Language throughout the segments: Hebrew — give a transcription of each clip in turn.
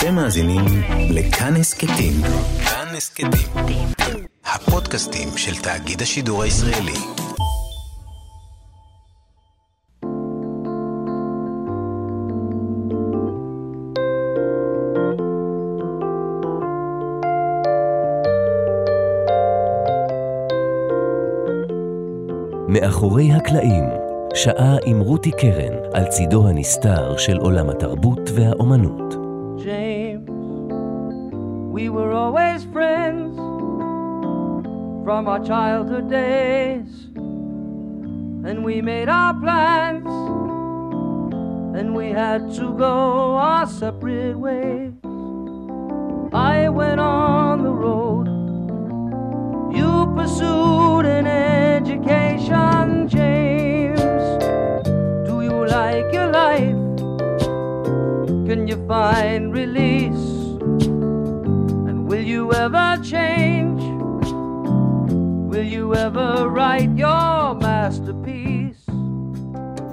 אתם מאזינים לכאן הסכתים. כאן הסכתים. הפודקאסטים של תאגיד השידור הישראלי. מאחורי הקלעים, שעה עם רותי קרן על צידו הנסתר של עולם התרבות והאומנות. We were always friends from our childhood days and we made our plans and we had to go our separate ways. I went on the road, you pursued an education, James. Do you like your life? Can you find release? Ever change? Will you ever write your masterpiece?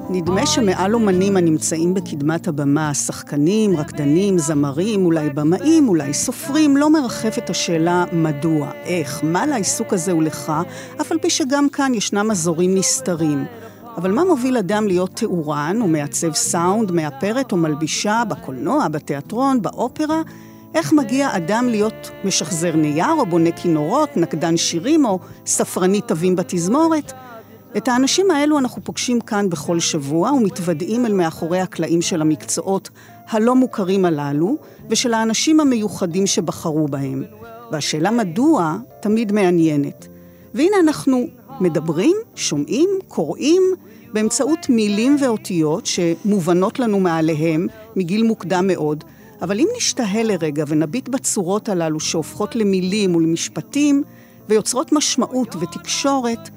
נדמה שמעל אומנים הנמצאים בקדמת הבמה, שחקנים, רקדנים, זמרים, אולי במאים, אולי סופרים, לא מרחפת השאלה מדוע, איך, מה לעיסוק הזה ולך, אף על פי שגם כאן ישנם אזורים נסתרים. אבל מה מוביל אדם להיות תאורן, או מעצב סאונד, מאפרת או מלבישה, בקולנוע, בתיאטרון, באופרה? איך מגיע אדם להיות משחזר נייר, או בונה כינורות, נקדן שירים, או ספרנית תווים בתזמורת? את האנשים האלו אנחנו פוגשים כאן בכל שבוע ומתוודעים אל מאחורי הקלעים של המקצועות הלא מוכרים הללו ושל האנשים המיוחדים שבחרו בהם. והשאלה מדוע תמיד מעניינת. והנה אנחנו מדברים, שומעים, קוראים, באמצעות מילים ואותיות שמובנות לנו מעליהם מגיל מוקדם מאוד, אבל אם נשתהה לרגע ונביט בצורות הללו שהופכות למילים ולמשפטים ויוצרות משמעות ותקשורת,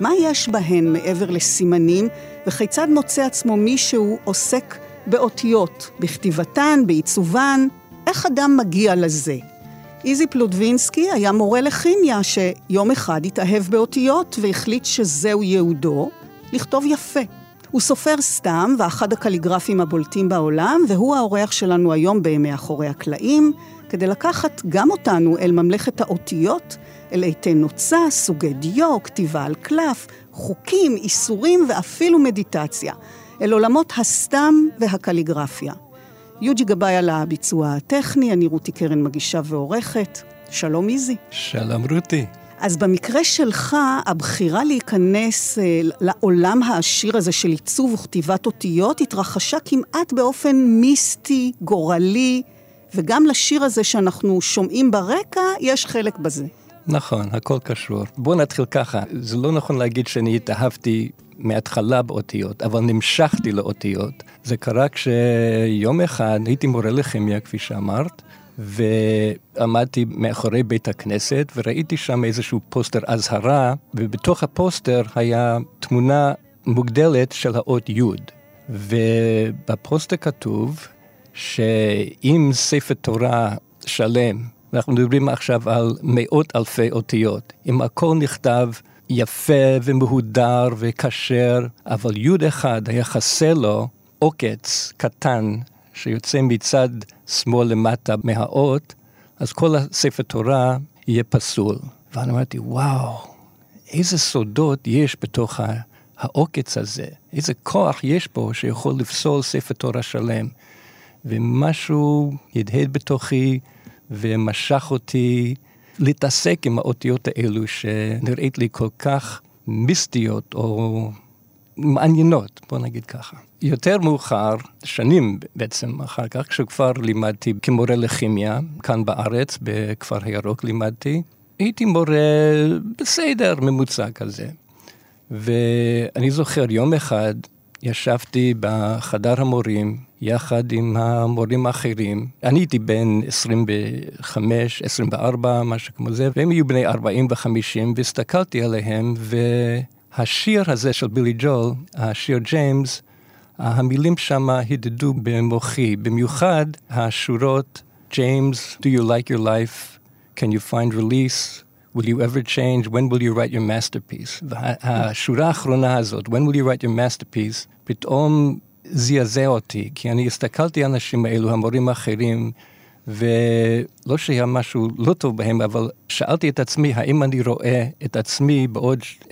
מה יש בהן מעבר לסימנים, וכיצד מוצא עצמו מישהו עוסק באותיות, בכתיבתן, בעיצובן? איך אדם מגיע לזה? איזי פלודווינסקי היה מורה לכימיה שיום אחד התאהב באותיות והחליט שזהו ייעודו, לכתוב יפה. הוא סופר סתם ואחד הקליגרפים הבולטים בעולם, והוא האורח שלנו היום בימי אחורי הקלעים, כדי לקחת גם אותנו אל ממלכת האותיות, אל עטי נוצה, סוגי דיו, כתיבה על קלף, חוקים, איסורים ואפילו מדיטציה, אל עולמות הסתם והקליגרפיה. יוג'י גבאי על הביצוע הטכני, אני רותי קרן מגישה ועורכת. שלום איזי. שלום רותי. אז במקרה שלך, הבחירה להיכנס אה, לעולם העשיר הזה של עיצוב וכתיבת אותיות התרחשה כמעט באופן מיסטי, גורלי, וגם לשיר הזה שאנחנו שומעים ברקע, יש חלק בזה. נכון, הכל קשור. בוא נתחיל ככה, זה לא נכון להגיד שאני התאהבתי מההתחלה באותיות, אבל נמשכתי לאותיות. זה קרה כשיום אחד הייתי מורה לכימיה, כפי שאמרת, ועמדתי מאחורי בית הכנסת, וראיתי שם איזשהו פוסטר אזהרה, ובתוך הפוסטר היה תמונה מוגדלת של האות י', ובפוסטר כתוב שאם ספר תורה שלם, אנחנו מדברים עכשיו על מאות אלפי אותיות, אם הכל נכתב יפה ומהודר וכשר, אבל י' אחד היה חסר לו עוקץ קטן שיוצא מצד שמאל למטה מהאות, אז כל הספר תורה יהיה פסול. ואני אמרתי, וואו, איזה סודות יש בתוך העוקץ הזה, איזה כוח יש פה שיכול לפסול ספר תורה שלם. ומשהו הדהד בתוכי ומשך אותי להתעסק עם האותיות האלו שנראית לי כל כך מיסטיות או מעניינות, בוא נגיד ככה. יותר מאוחר, שנים בעצם אחר כך, כשכבר לימדתי כמורה לכימיה, כאן בארץ, בכפר הירוק לימדתי, הייתי מורה בסדר, ממוצע כזה. ואני זוכר יום אחד ישבתי בחדר המורים יחד עם המורים האחרים. אני הייתי בן 25, 24, משהו כמו זה, והם היו בני 40 ו-50, והסתכלתי עליהם, והשיר הזה של בילי ג'ול, השיר ג'יימס, המילים שם הדהדו במוחי, במיוחד השורות, James, do you like your life? Can you find release? will you ever change? When will you write your masterpiece? והשורה האחרונה הזאת, when will you write your masterpiece, פתאום זעזע אותי, כי אני הסתכלתי על האנשים האלו, המורים האחרים, ולא שהיה משהו לא טוב בהם, אבל שאלתי את עצמי, האם אני רואה את עצמי בעוד 20-30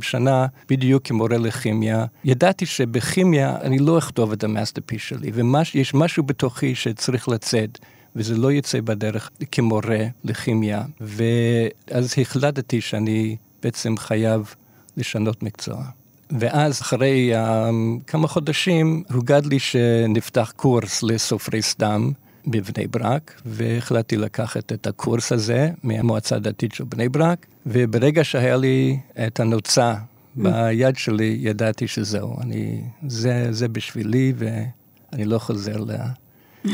שנה בדיוק כמורה לכימיה? ידעתי שבכימיה אני לא אכתוב את ה masterpiece שלי, ויש משהו בתוכי שצריך לצאת. וזה לא יצא בדרך כמורה לכימיה. ואז החלטתי שאני בעצם חייב לשנות מקצוע. ואז אחרי um, כמה חודשים הוגד לי שנפתח קורס לסופרי סת"ם בבני ברק, והחלטתי לקחת את הקורס הזה מהמועצה הדתית של בני ברק, וברגע שהיה לי את הנוצה ביד שלי, ידעתי שזהו, אני, זה, זה בשבילי ואני לא חוזר ל...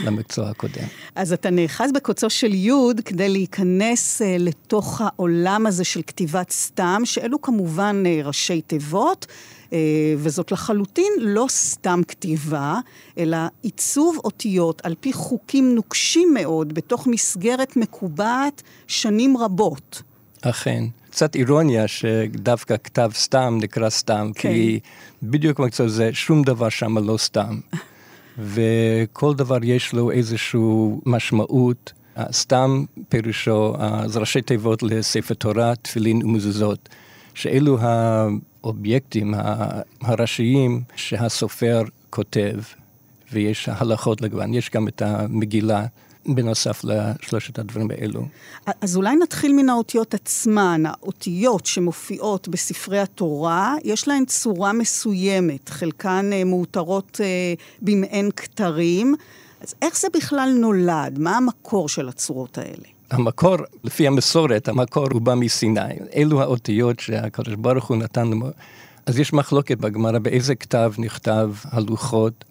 למקצוע הקודם. אז אתה נאחז בקוצו של יוד כדי להיכנס uh, לתוך העולם הזה של כתיבת סתם, שאלו כמובן uh, ראשי תיבות, uh, וזאת לחלוטין לא סתם כתיבה, אלא עיצוב אותיות על פי חוקים נוקשים מאוד, בתוך מסגרת מקובעת שנים רבות. אכן. קצת אירוניה שדווקא כתב סתם נקרא סתם, כן. כי בדיוק במקצוע הזה שום דבר שם לא סתם. וכל דבר יש לו איזושהי משמעות. סתם פירושו, זה ראשי תיבות לספר תורה, תפילין ומזוזות, שאלו האובייקטים הראשיים שהסופר כותב, ויש הלכות לגבן. יש גם את המגילה. בנוסף לשלושת הדברים האלו. אז אולי נתחיל מן האותיות עצמן. האותיות שמופיעות בספרי התורה, יש להן צורה מסוימת, חלקן אה, מאותרות אה, במעין כתרים. אז איך זה בכלל נולד? מה המקור של הצורות האלה? המקור, לפי המסורת, המקור הוא בא מסיני. אלו האותיות שהקדוש ברוך הוא נתן לנו. אז יש מחלוקת בגמרא באיזה כתב נכתב הלוחות.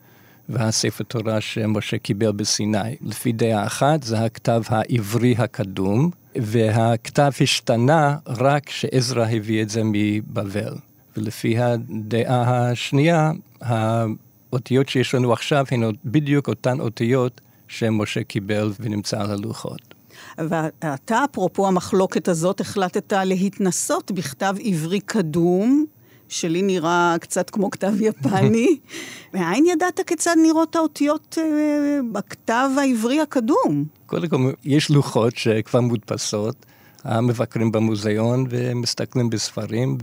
והספר תורה שמשה קיבל בסיני. לפי דעה אחת זה הכתב העברי הקדום, והכתב השתנה רק כשעזרא הביא את זה מבבל. ולפי הדעה השנייה, האותיות שיש לנו עכשיו הן בדיוק אותן אותיות שמשה קיבל ונמצא על הלוחות. ואתה, אפרופו המחלוקת הזאת, החלטת להתנסות בכתב עברי קדום, שלי נראה קצת כמו כתב יפני. מאין ידעת כיצד נראות האותיות אה, בכתב העברי הקדום? קודם כל, יש לוחות שכבר מודפסות, המבקרים במוזיאון ומסתכלים בספרים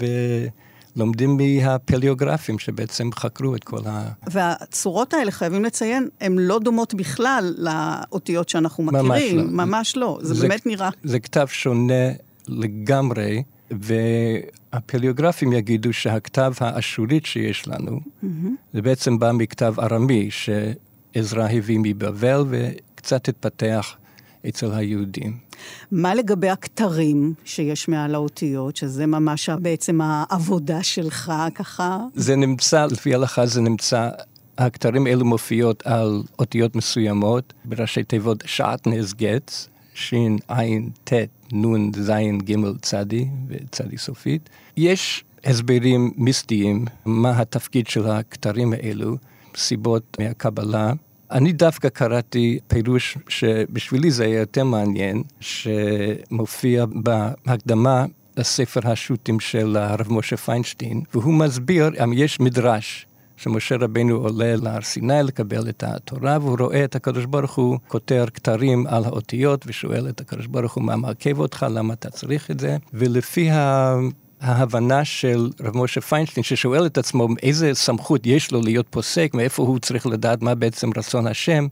ולומדים מהפליוגרפים שבעצם חקרו את כל ה... והצורות האלה, חייבים לציין, הן לא דומות בכלל לאותיות שאנחנו מכירים. ממש לא. ממש לא. זה, זה באמת נראה... זה כתב שונה לגמרי. והפליוגרפים יגידו שהכתב האשורית שיש לנו, mm-hmm. זה בעצם בא מכתב ארמי שעזרא הביא מבבל וקצת התפתח אצל היהודים. מה לגבי הכתרים שיש מעל האותיות, שזה ממש בעצם העבודה שלך, ככה? זה נמצא, לפי ההלכה זה נמצא, הכתרים האלו מופיעות על אותיות מסוימות, בראשי תיבות שעטנז גץ, עין, ט', נון, זין, גימל, צדי וצדי סופית. יש הסברים מיסטיים מה התפקיד של הכתרים האלו, סיבות מהקבלה. אני דווקא קראתי פירוש שבשבילי זה היה יותר מעניין, שמופיע בהקדמה לספר השו"תים של הרב משה פיינשטיין, והוא מסביר, יש מדרש שמשה רבנו עולה להר סיני לקבל את התורה, והוא רואה את הקדוש ברוך הוא כותר כתרים על האותיות, ושואל את הקדוש ברוך הוא מה מעכב אותך, למה אתה צריך את זה, ולפי ה... ההבנה של רב משה פיינשטיין, ששואל את עצמו איזה סמכות יש לו להיות פוסק, מאיפה הוא צריך לדעת מה בעצם רצון השם,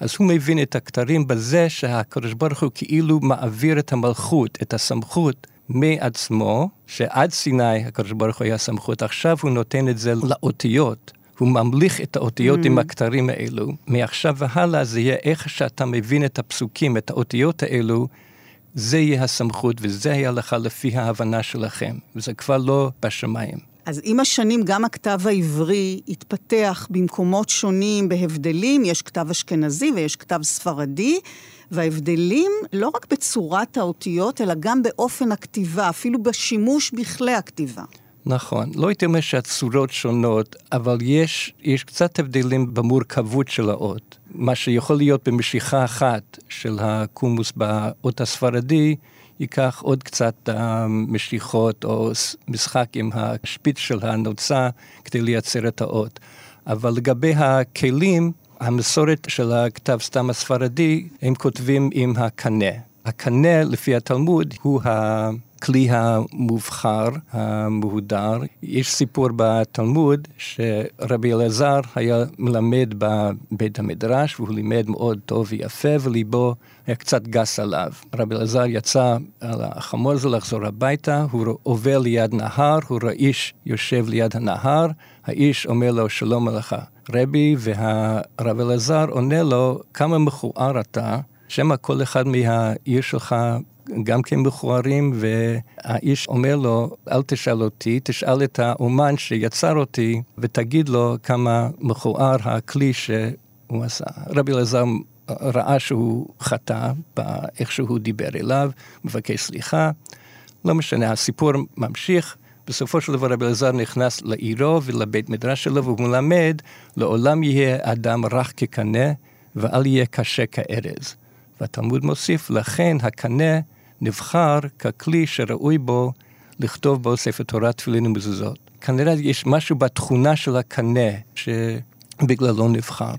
אז הוא מבין את הכתרים בזה שהקדוש ברוך הוא כאילו מעביר את המלכות, את הסמכות, מעצמו, שעד סיני הקדוש ברוך הוא היה סמכות, עכשיו הוא נותן את זה לאותיות. הוא ממליך את האותיות mm. עם הכתרים האלו. מעכשיו והלאה זה יהיה איך שאתה מבין את הפסוקים, את האותיות האלו, זה יהיה הסמכות וזה יהיה לך לפי ההבנה שלכם. וזה כבר לא בשמיים. אז עם השנים גם הכתב העברי התפתח במקומות שונים, בהבדלים, יש כתב אשכנזי ויש כתב ספרדי, וההבדלים לא רק בצורת האותיות, אלא גם באופן הכתיבה, אפילו בשימוש בכלי הכתיבה. נכון, לא הייתי אומר שהצורות שונות, אבל יש, יש קצת הבדלים במורכבות של האות. מה שיכול להיות במשיכה אחת של הקומוס באות הספרדי, ייקח עוד קצת uh, משיכות או משחק עם השפיץ של הנוצה כדי לייצר את האות. אבל לגבי הכלים, המסורת של הכתב סתם הספרדי, הם כותבים עם הקנה. הקנה, לפי התלמוד, הוא הכלי המובחר, המהודר. יש סיפור בתלמוד שרבי אלעזר היה מלמד בבית המדרש, והוא לימד מאוד טוב ויפה, וליבו היה קצת גס עליו. רבי אלעזר יצא על החמור הזה לחזור הביתה, הוא עובר ליד נהר, הוא רואה איש יושב ליד הנהר, האיש אומר לו, שלום עליך, רבי, והרב אלעזר עונה לו, כמה מכוער אתה. שמא כל אחד מהעיר שלך גם כן מכוערים, והאיש אומר לו, אל תשאל אותי, תשאל את האומן שיצר אותי, ותגיד לו כמה מכוער הכלי שהוא עשה. רבי אלעזר ראה שהוא חטא באיך שהוא דיבר אליו, מבקש סליחה. לא משנה, הסיפור ממשיך. בסופו של דבר רבי אלעזר נכנס לעירו ולבית מדרש שלו, והוא מלמד, לעולם יהיה אדם רך כקנה, ואל יהיה קשה כארז. והתלמוד מוסיף, לכן הקנה נבחר ככלי שראוי בו לכתוב בו ספר תורה, תפילין ומזוזות. כנראה יש משהו בתכונה של הקנה שבגללו נבחר.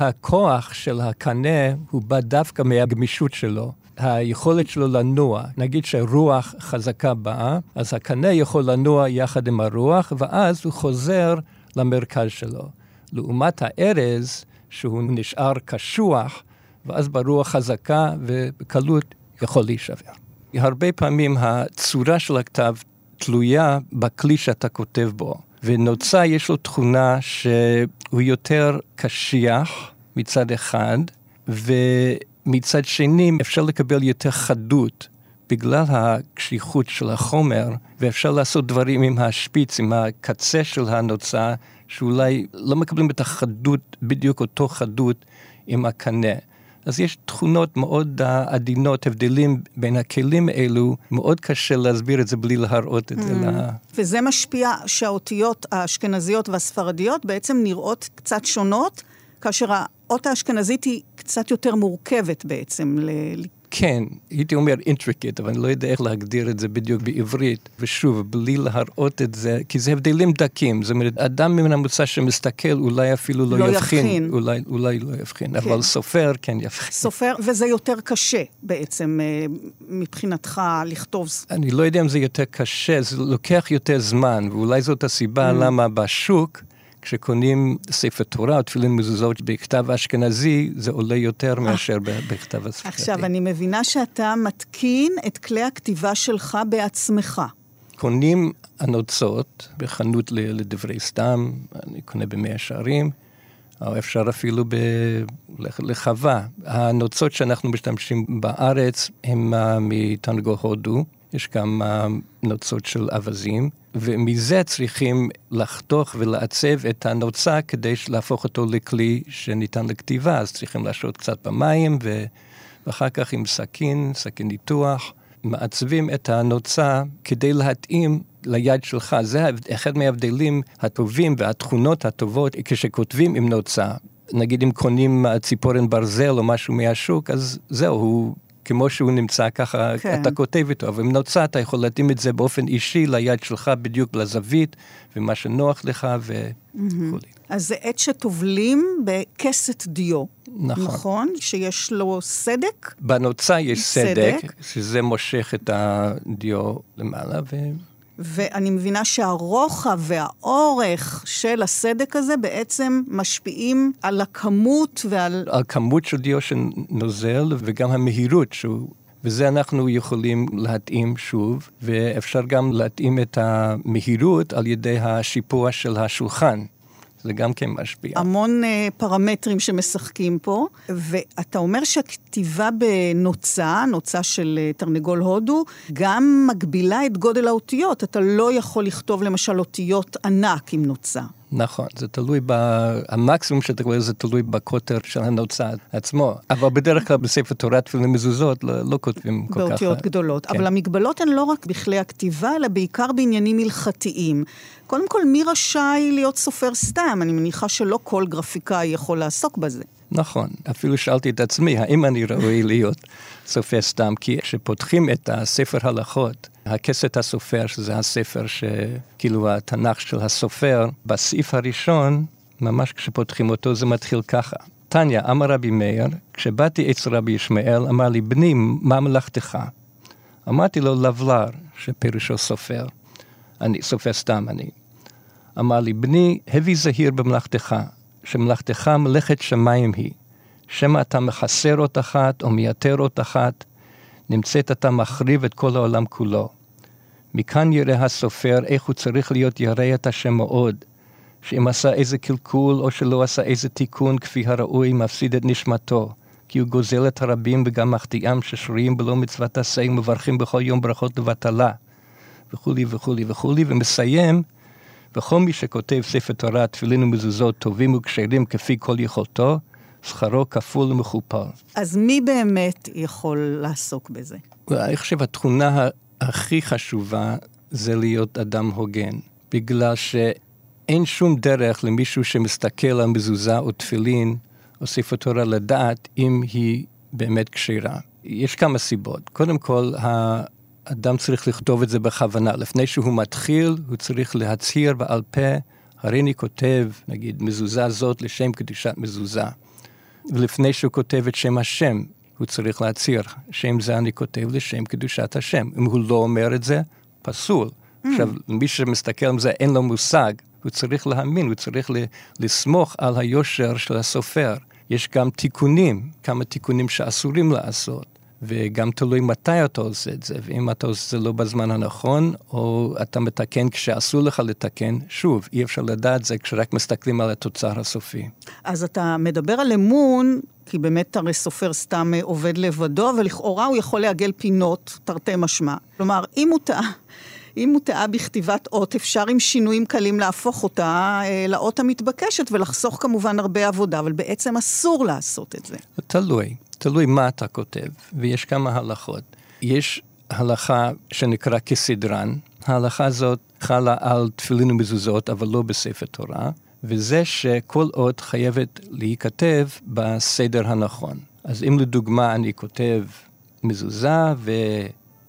הכוח של הקנה הוא בא דווקא מהגמישות שלו. היכולת שלו לנוע, נגיד שרוח חזקה באה, אז הקנה יכול לנוע יחד עם הרוח, ואז הוא חוזר למרכז שלו. לעומת הארז, שהוא נשאר קשוח, ואז ברוח חזקה ובקלות יכול להישבר. הרבה פעמים הצורה של הכתב תלויה בכלי שאתה כותב בו, ונוצה יש לו תכונה שהוא יותר קשיח מצד אחד, ומצד שני אפשר לקבל יותר חדות בגלל הקשיחות של החומר, ואפשר לעשות דברים עם השפיץ, עם הקצה של הנוצה, שאולי לא מקבלים את החדות, בדיוק אותו חדות עם הקנה. אז יש תכונות מאוד עדינות, הבדלים בין הכלים האלו, מאוד קשה להסביר את זה בלי להראות את זה. Mm. לה... וזה משפיע שהאותיות האשכנזיות והספרדיות בעצם נראות קצת שונות, כאשר האות האשכנזית היא קצת יותר מורכבת בעצם כן, הייתי אומר intricate, אבל אני לא יודע איך להגדיר את זה בדיוק בעברית. ושוב, בלי להראות את זה, כי זה הבדלים דקים. זאת אומרת, אדם מן המוצא שמסתכל אולי אפילו לא, לא יבחין. יבחין. אולי, אולי לא יבחין, כן. אבל סופר כן יבחין. סופר, וזה יותר קשה בעצם אה, מבחינתך לכתוב. אני לא יודע אם זה יותר קשה, זה לוקח יותר זמן, ואולי זאת הסיבה mm. למה בשוק... כשקונים ספר תורה או תפילין מזוזות בכתב אשכנזי, זה עולה יותר מאשר בכתב הספרדי. עכשיו, אני מבינה שאתה מתקין את כלי הכתיבה שלך בעצמך. קונים הנוצות בחנות לדברי סתם, אני קונה במאה שערים, או אפשר אפילו ב... לחווה. הנוצות שאנחנו משתמשים בארץ הם מתנגו הודו, יש גם נוצות של אווזים. ומזה צריכים לחתוך ולעצב את הנוצה כדי להפוך אותו לכלי שניתן לכתיבה. אז צריכים להשרות קצת במים, ו... ואחר כך עם סכין, סכין ניתוח, מעצבים את הנוצה כדי להתאים ליד שלך. זה אחד מההבדלים הטובים והתכונות הטובות כשכותבים עם נוצה. נגיד אם קונים ציפורן ברזל או משהו מהשוק, אז זהו, הוא כמו שהוא נמצא ככה, כן. אתה כותב איתו, אבל אם נוצא אתה יכול להתאים את זה באופן אישי ליד שלך, בדיוק לזווית, ומה שנוח לך וכו'. אז זה עט שטובלים בכסת דיו. נכון. נכון? שיש לו סדק? בנוצה יש סדק, סדק שזה מושך את הדיו למעלה, ו... ואני מבינה שהרוחב והאורך של הסדק הזה בעצם משפיעים על הכמות ועל... על כמות של דיו שנוזל וגם המהירות שהוא... וזה אנחנו יכולים להתאים שוב, ואפשר גם להתאים את המהירות על ידי השיפוע של השולחן. זה גם כן משפיע. המון uh, פרמטרים שמשחקים פה, ואתה אומר שהכתיבה בנוצה, נוצה של uh, תרנגול הודו, גם מגבילה את גודל האותיות. אתה לא יכול לכתוב למשל אותיות ענק עם נוצה. נכון, זה תלוי, ב... המקסימום שאתה קורא לזה תלוי בקוטר של הנוצה עצמו, אבל בדרך כלל בספר תורה תפילין מזוזות לא, לא כותבים כל כך... באותיות גדולות. כן. אבל המגבלות הן לא רק בכלי הכתיבה, אלא בעיקר בעניינים הלכתיים. קודם כל, מי רשאי להיות סופר סתם? אני מניחה שלא כל גרפיקאי יכול לעסוק בזה. נכון, אפילו שאלתי את עצמי, האם אני ראוי להיות סופר סתם? כי כשפותחים את הספר הלכות, הכסת הסופר, שזה הספר שכאילו התנ"ך של הסופר, בסעיף הראשון, ממש כשפותחים אותו, זה מתחיל ככה. תניא, אמר רבי מאיר, כשבאתי אצל רבי ישמעאל, אמר לי, בני, מה מלאכתך? אמרתי לו, לבלר, שפירושו סופר. אני, סופר סתם אני. אמר לי, בני, הביא זהיר במלאכתך, שמלאכתך מלאכת שמיים היא. שמא אתה מחסר אות אחת או מייתר אות אחת, נמצאת אתה מחריב את כל העולם כולו. מכאן יראה הסופר איך הוא צריך להיות ירא את השם מאוד, שאם עשה איזה קלקול או שלא עשה איזה תיקון כפי הראוי, מפסיד את נשמתו. כי הוא גוזל את הרבים וגם מחטיאם ששרויים בלא מצוות עשה ומברכים בכל יום ברכות לבטלה. וכולי וכולי וכולי, ומסיים, וכל מי שכותב ספר תורה, תפילין ומזוזות טובים וכשרים כפי כל יכולתו, שכרו כפול ומכופל. אז מי באמת יכול לעסוק בזה? אני חושב התכונה הכי חשובה זה להיות אדם הוגן, בגלל שאין שום דרך למישהו שמסתכל על מזוזה או תפילין או ספר תורה לדעת אם היא באמת כשרה. יש כמה סיבות. קודם כל, האדם צריך לכתוב את זה בכוונה. לפני שהוא מתחיל, הוא צריך להצהיר בעל פה, הרי אני כותב, נגיד, מזוזה זאת לשם קדושת מזוזה. ולפני שהוא כותב את שם השם, הוא צריך להצהיר, שם זה אני כותב לשם קדושת השם. אם הוא לא אומר את זה, פסול. Mm. עכשיו, מי שמסתכל על זה, אין לו מושג, הוא צריך להאמין, הוא צריך לסמוך על היושר של הסופר. יש גם תיקונים, כמה תיקונים שאסורים לעשות. וגם תלוי מתי אתה עושה את זה, ואם אתה עושה את זה לא בזמן הנכון, או אתה מתקן כשאסור לך לתקן, שוב, אי אפשר לדעת זה כשרק מסתכלים על התוצר הסופי. אז אתה מדבר על אמון, כי באמת הרי סופר סתם עובד לבדו, ולכאורה הוא יכול לעגל פינות, תרתי משמע. כלומר, אם הוא טעה... אם הוא טעה בכתיבת אות, אפשר עם שינויים קלים להפוך אותה אה, לאות המתבקשת ולחסוך כמובן הרבה עבודה, אבל בעצם אסור לעשות את זה. תלוי. תלוי מה אתה כותב, ויש כמה הלכות. יש הלכה שנקרא כסדרן, ההלכה הזאת חלה על תפילין ומזוזות, אבל לא בספר תורה, וזה שכל אות חייבת להיכתב בסדר הנכון. אז אם לדוגמה אני כותב מזוזה,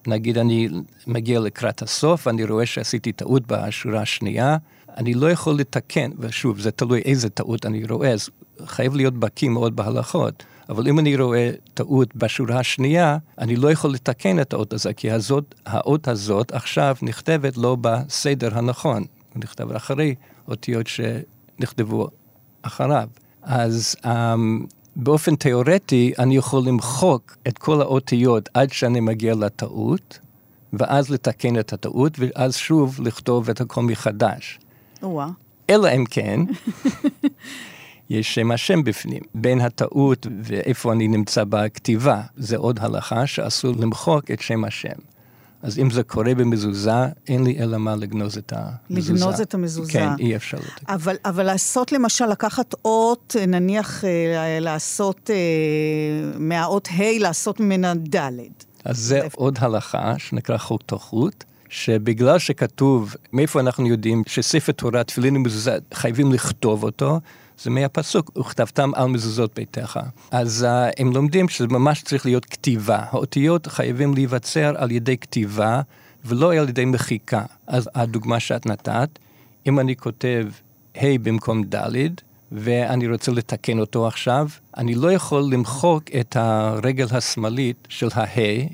ונגיד אני מגיע לקראת הסוף, ואני רואה שעשיתי טעות בשורה השנייה, אני לא יכול לתקן, ושוב, זה תלוי איזה טעות אני רואה, אז חייב להיות בקיא מאוד בהלכות. אבל אם אני רואה טעות בשורה השנייה, אני לא יכול לתקן את האות הזה, כי הזאת, האות הזאת עכשיו נכתבת לא בסדר הנכון, היא נכתבת אחרי אותיות שנכתבו אחריו. אז um, באופן תיאורטי אני יכול למחוק את כל האותיות עד שאני מגיע לטעות, ואז לתקן את הטעות, ואז שוב לכתוב את הכל מחדש. אלא אם כן, יש שם השם בפנים. בין הטעות ואיפה אני נמצא בכתיבה, זה עוד הלכה שאסור למחוק את שם השם. אז אם זה קורה במזוזה, אין לי אלא מה לגנוז את המזוזה. לגנוז את המזוזה. כן, אי אפשר. אבל, אבל לעשות למשל, לקחת אות, נניח אה, לעשות אה, מהאות ה', לעשות ממנה ד'. אז זה עוד הלכה שנקרא חוק תוכות. שבגלל שכתוב, מאיפה אנחנו יודעים שספר תורה, תפילין ומזוזה, חייבים לכתוב אותו, זה מהפסוק, וכתבתם על מזוזות ביתך. אז uh, הם לומדים שזה ממש צריך להיות כתיבה. האותיות חייבים להיווצר על ידי כתיבה, ולא על ידי מחיקה. אז הדוגמה שאת נתת, אם אני כותב ה' במקום ד', ואני רוצה לתקן אותו עכשיו, אני לא יכול למחוק את הרגל השמאלית של ה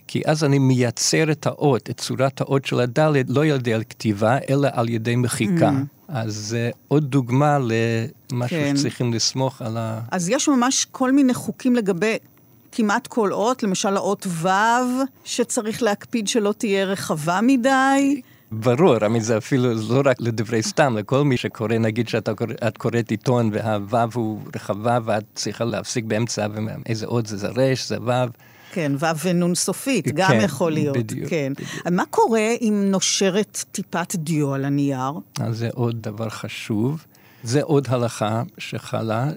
כי אז אני מייצר את האות, את צורת האות של הדלת, לא על ידי כתיבה, אלא על ידי מחיקה. Mm. אז זה עוד דוגמה למשהו כן. שצריכים לסמוך על ה... אז יש ממש כל מיני חוקים לגבי כמעט כל אות, למשל האות ו', שצריך להקפיד שלא תהיה רחבה מדי. ברור, mean, זה אפילו לא רק לדברי סתם, לכל מי שקורא, נגיד שאת קוראת עיתון והו' הוא רחבה ואת צריכה להפסיק באמצע, ואיזה אות זה, זה רש, זה ו'. כן, ו' ונ' סופית, כן, גם יכול להיות. בדיוק, כן. בדיוק. מה קורה אם נושרת טיפת דיו על הנייר? אז זה עוד דבר חשוב. זה עוד הלכה שחלה,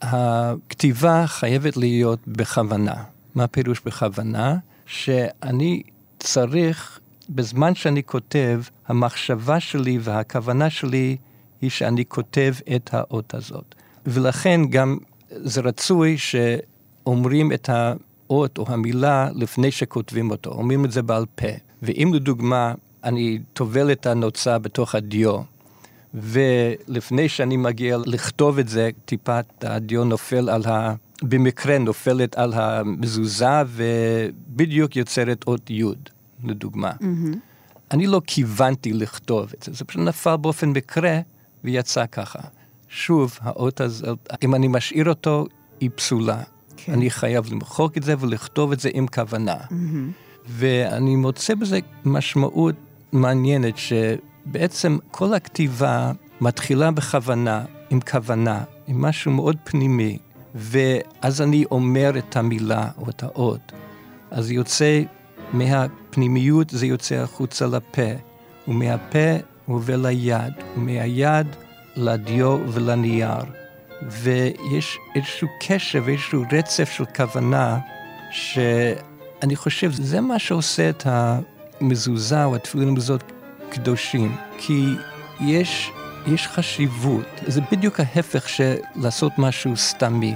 שהכתיבה חייבת להיות בכוונה. מה הפירוש בכוונה? שאני צריך, בזמן שאני כותב, המחשבה שלי והכוונה שלי היא שאני כותב את האות הזאת. ולכן גם זה רצוי שאומרים את. האות או המילה לפני שכותבים אותו, אומרים את זה בעל פה. ואם לדוגמה אני טובל את הנוצה בתוך הדיו, ולפני שאני מגיע לכתוב את זה, טיפת הדיו נופל על ה... במקרה נופלת על המזוזה ובדיוק יוצרת אות י', לדוגמה. Mm-hmm. אני לא כיוונתי לכתוב את זה, זה פשוט נפל באופן מקרה ויצא ככה. שוב, האות הזאת, אם אני משאיר אותו, היא פסולה. כן. אני חייב למחוק את זה ולכתוב את זה עם כוונה. Mm-hmm. ואני מוצא בזה משמעות מעניינת, שבעצם כל הכתיבה מתחילה בכוונה, עם כוונה, עם משהו מאוד פנימי, ואז אני אומר את המילה או את האות. אז יוצא מהפנימיות, זה יוצא החוצה לפה, ומהפה עובר ליד, ומהיד לדיו ולנייר. ויש איזשהו קשר ואיזשהו רצף של כוונה, שאני חושב, זה מה שעושה את המזוזה או התפילין המזוזות קדושים. כי יש, יש חשיבות, זה בדיוק ההפך של לעשות משהו סתמי.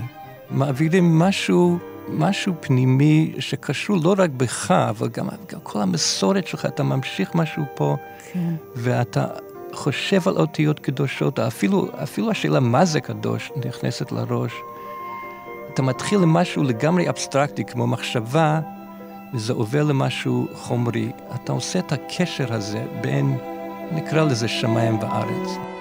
מעבירים משהו, משהו פנימי שקשור לא רק בך, אבל גם, גם כל המסורת שלך, אתה ממשיך משהו פה, כן. ואתה חושב על אותיות קדושות, אפילו, אפילו השאלה מה זה קדוש נכנסת לראש. אתה מתחיל עם משהו לגמרי אבסטרקטי, כמו מחשבה, וזה עובר למשהו חומרי. אתה עושה את הקשר הזה בין, נקרא לזה שמיים וארץ.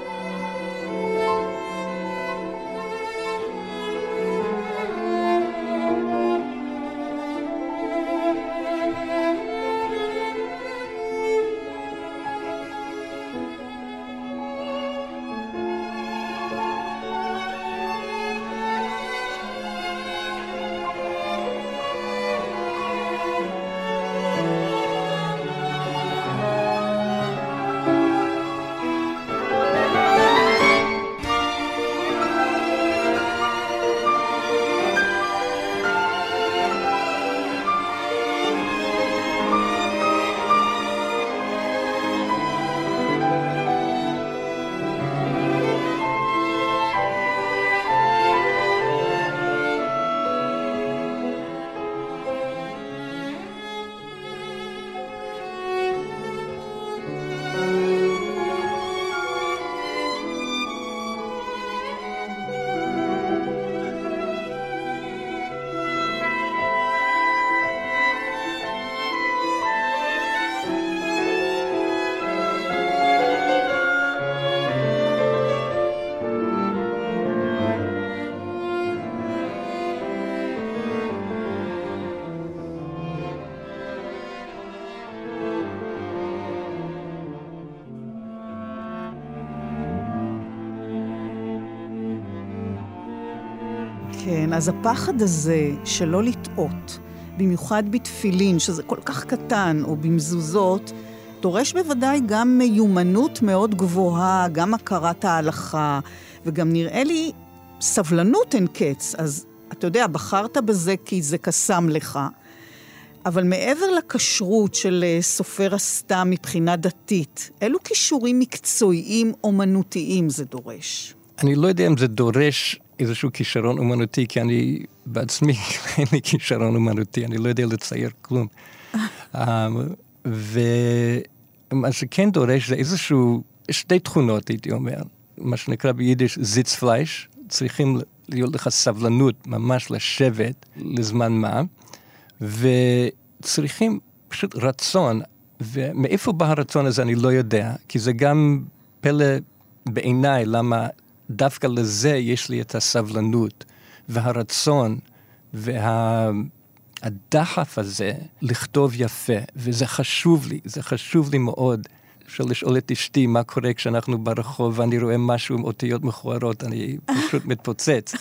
אז הפחד הזה שלא לטעות, במיוחד בתפילין, שזה כל כך קטן, או במזוזות, דורש בוודאי גם מיומנות מאוד גבוהה, גם הכרת ההלכה, וגם נראה לי סבלנות אין קץ. אז אתה יודע, בחרת בזה כי זה קסם לך, אבל מעבר לכשרות של אה, סופר הסתם מבחינה דתית, אילו כישורים מקצועיים אומנותיים זה דורש? אני לא יודע אם זה דורש איזשהו כישרון אומנותי, כי אני בעצמי, אין לי כישרון אומנותי, אני לא יודע לצייר כלום. um, ומה שכן דורש זה איזשהו, שתי תכונות, הייתי אומר, מה שנקרא ביידיש זיץ פלייש, צריכים להיות לך סבלנות ממש לשבת לזמן מה, וצריכים פשוט רצון, ומאיפה בא הרצון הזה אני לא יודע, כי זה גם פלא בעיניי למה דווקא לזה יש לי את הסבלנות והרצון והדחף וה... הזה לכתוב יפה, וזה חשוב לי, זה חשוב לי מאוד. אפשר לשאול את אשתי מה קורה כשאנחנו ברחוב ואני רואה משהו עם אותיות מכוערות, אני פשוט מתפוצץ.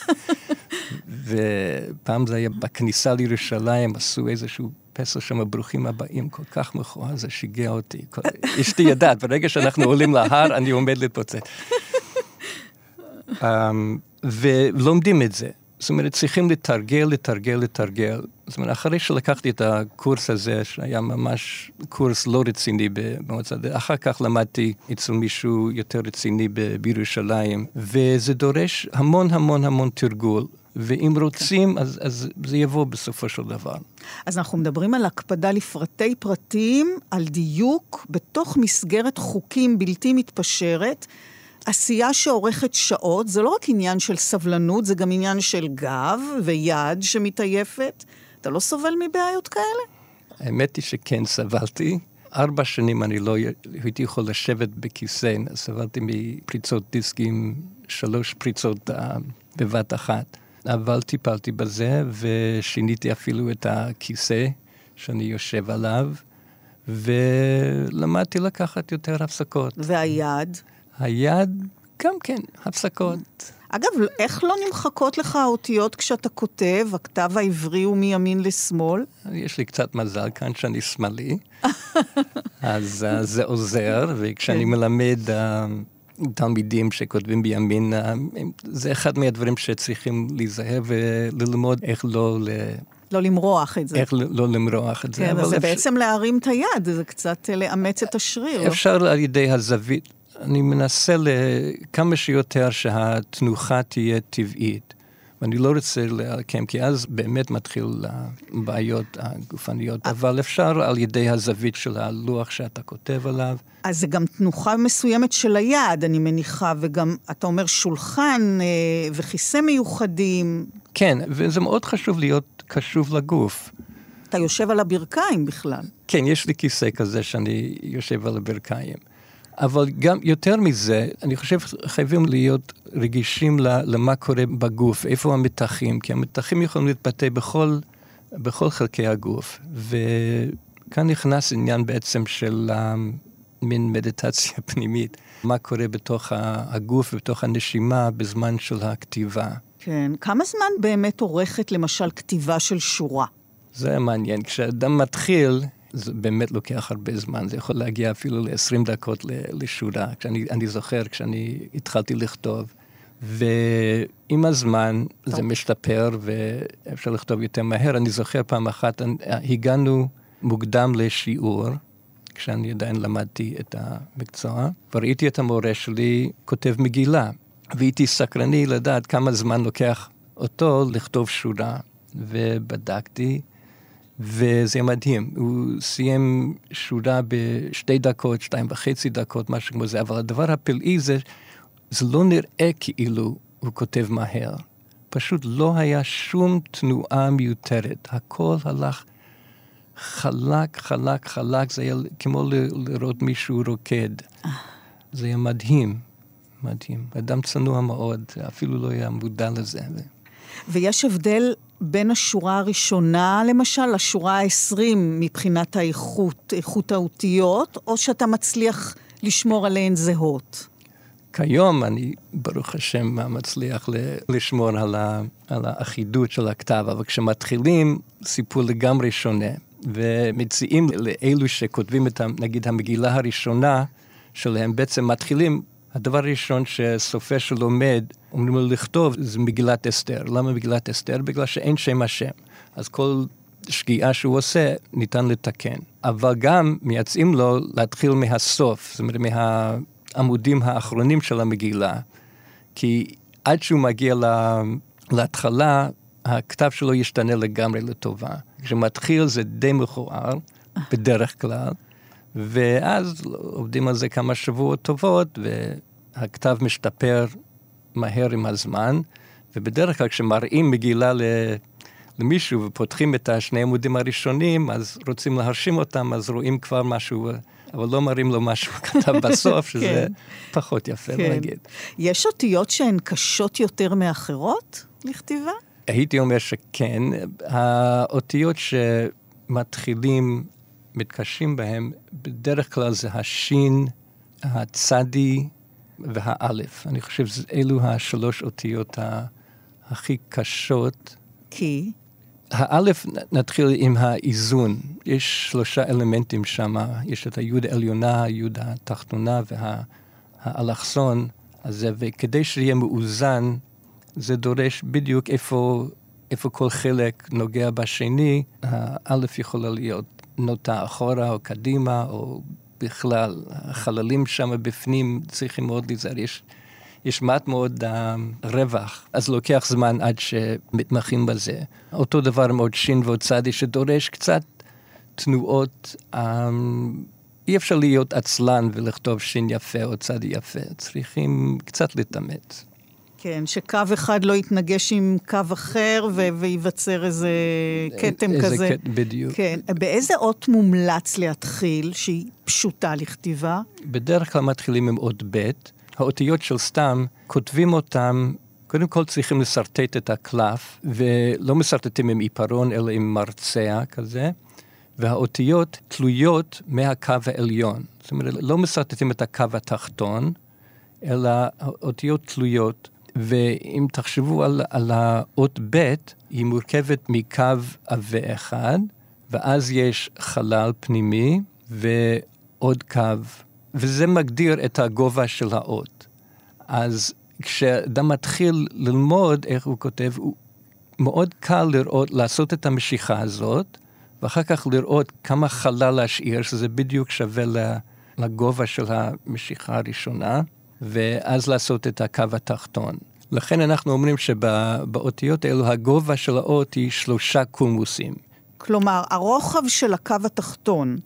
ופעם זה היה בכניסה לירושלים, עשו איזשהו פסל שם, ברוכים הבאים, כל כך מכוער, זה שיגע אותי. אשתי יודעת, ברגע שאנחנו עולים להר, אני עומד להתפוצץ. Um, ולומדים את זה. זאת אומרת, צריכים לתרגל, לתרגל, לתרגל. זאת אומרת, אחרי שלקחתי את הקורס הזה, שהיה ממש קורס לא רציני במועצה, אחר כך למדתי אצל מישהו יותר רציני בירושלים, וזה דורש המון המון המון תרגול. ואם רוצים, אז, אז זה יבוא בסופו של דבר. אז אנחנו מדברים על הקפדה לפרטי פרטים, על דיוק בתוך מסגרת חוקים בלתי מתפשרת. עשייה שאורכת שעות, זה לא רק עניין של סבלנות, זה גם עניין של גב ויד שמתעייפת. אתה לא סובל מבעיות כאלה? האמת היא שכן סבלתי. ארבע שנים אני לא הייתי יכול לשבת בכיסא, סבלתי מפריצות דיסקים, שלוש פריצות uh, בבת אחת. אבל טיפלתי בזה, ושיניתי אפילו את הכיסא שאני יושב עליו, ולמדתי לקחת יותר הפסקות. והיד? היד, גם כן, הפסקות. אגב, איך לא נמחקות לך האותיות כשאתה כותב? הכתב העברי הוא מימין לשמאל? יש לי קצת מזל כאן שאני שמאלי, אז uh, זה עוזר, וכשאני כן. מלמד uh, תלמידים שכותבים בימין, uh, זה אחד מהדברים שצריכים להיזהר וללמוד איך לא... ל... לא למרוח את זה. איך לא למרוח את זה. כן, אבל זה אפשר... בעצם להרים את היד, זה קצת לאמץ את השריר. אפשר על ידי הזווית. אני מנסה כמה שיותר שהתנוחה תהיה טבעית. ואני לא רוצה לעקם, כי אז באמת מתחיל הבעיות הגופניות, אבל אפשר על ידי הזווית של הלוח שאתה כותב עליו. אז זה גם תנוחה מסוימת של היד, אני מניחה, וגם, אתה אומר, שולחן אה, וכיסא מיוחדים. כן, וזה מאוד חשוב להיות קשוב לגוף. אתה יושב על הברכיים בכלל. כן, יש לי כיסא כזה שאני יושב על הברכיים. אבל גם יותר מזה, אני חושב חייבים להיות רגישים למה קורה בגוף, איפה המתחים, כי המתחים יכולים להתבטא בכל, בכל חלקי הגוף. וכאן נכנס עניין בעצם של מין מדיטציה פנימית, מה קורה בתוך הגוף ובתוך הנשימה בזמן של הכתיבה. כן. כמה זמן באמת עורכת למשל כתיבה של שורה? זה מעניין. כשאדם מתחיל, זה באמת לוקח הרבה זמן, זה יכול להגיע אפילו ל-20 דקות לשורה. כשאני, אני זוכר כשאני התחלתי לכתוב, ועם הזמן טוב. זה משתפר ואפשר לכתוב יותר מהר. אני זוכר פעם אחת, הגענו מוקדם לשיעור, כשאני עדיין למדתי את המקצוע, וראיתי את המורה שלי כותב מגילה, והייתי סקרני לדעת כמה זמן לוקח אותו לכתוב שורה, ובדקתי. וזה מדהים. הוא סיים שורה בשתי דקות, שתיים וחצי דקות, משהו כמו זה, אבל הדבר הפלאי זה, זה לא נראה כאילו הוא כותב מהר. פשוט לא היה שום תנועה מיותרת. הכל הלך חלק, חלק, חלק, זה היה כמו לראות מישהו רוקד. זה היה מדהים, מדהים. אדם צנוע מאוד, אפילו לא היה מודע לזה. ויש הבדל בין השורה הראשונה, למשל, לשורה ה-20 מבחינת האיכות, איכות האותיות, או שאתה מצליח לשמור עליהן זהות? כיום אני, ברוך השם, מצליח לשמור על, ה, על האחידות של הכתב, אבל כשמתחילים, סיפור לגמרי שונה. ומציעים לאלו שכותבים את, נגיד, המגילה הראשונה שלהם, בעצם מתחילים הדבר הראשון שסופר שלומד, אומרים לו לכתוב, זה מגילת אסתר. למה מגילת אסתר? בגלל שאין שם השם. אז כל שגיאה שהוא עושה, ניתן לתקן. אבל גם מייצאים לו להתחיל מהסוף, זאת אומרת, מהעמודים האחרונים של המגילה. כי עד שהוא מגיע להתחלה, הכתב שלו ישתנה לגמרי לטובה. כשמתחיל זה די מכוער, בדרך כלל. ואז עובדים על זה כמה שבועות טובות, והכתב משתפר מהר עם הזמן, ובדרך כלל כשמראים מגילה למישהו ופותחים את השני עמודים הראשונים, אז רוצים להרשים אותם, אז רואים כבר משהו, אבל לא מראים לו משהו כתב בסוף, שזה כן. פחות יפה כן. להגיד. יש אותיות שהן קשות יותר מאחרות לכתיבה? הייתי אומר שכן. האותיות שמתחילים מתקשים בהם, בדרך כלל זה השין, הצדי והאלף. אני חושב שאלו השלוש אותיות הכי קשות. כי? האלף, נתחיל עם האיזון. יש שלושה אלמנטים שם, יש את היוד העליונה, היוד התחתונה והאלכסון הזה, וכדי שיהיה מאוזן, זה דורש בדיוק איפה, איפה כל חלק נוגע בשני, האלף יכולה להיות נוטה אחורה או קדימה, או בכלל, החללים שם בפנים צריכים מאוד להיזהר. יש, יש מעט מאוד uh, רווח, אז לוקח זמן עד שמתמחים בזה. אותו דבר עם עוד שין ועוד צדי, שדורש קצת תנועות um, אי אפשר להיות עצלן ולכתוב שין יפה או צד יפה, צריכים קצת להתאמץ. כן, שקו אחד לא יתנגש עם קו אחר ו- וייווצר איזה כתם איזה כזה. כת, בדיוק. כן. באיזה אות מומלץ להתחיל, שהיא פשוטה לכתיבה? בדרך כלל מתחילים עם אות ב', האותיות של סתם, כותבים אותם, קודם כל צריכים לשרטט את הקלף, ולא משרטטים עם עיפרון, אלא עם מרצע כזה, והאותיות תלויות מהקו העליון. זאת אומרת, לא משרטטים את הקו התחתון, אלא האותיות תלויות. ואם תחשבו על, על האות ב', היא מורכבת מקו עבה אחד, ואז יש חלל פנימי ועוד קו, וזה מגדיר את הגובה של האות. אז כשאדם מתחיל ללמוד איך הוא כותב, הוא מאוד קל לראות, לעשות את המשיכה הזאת, ואחר כך לראות כמה חלל להשאיר, שזה בדיוק שווה לגובה של המשיכה הראשונה. ואז לעשות את הקו התחתון. לכן אנחנו אומרים שבאותיות האלו הגובה של האות היא שלושה קומוסים. כלומר, הרוחב של הקו התחתון,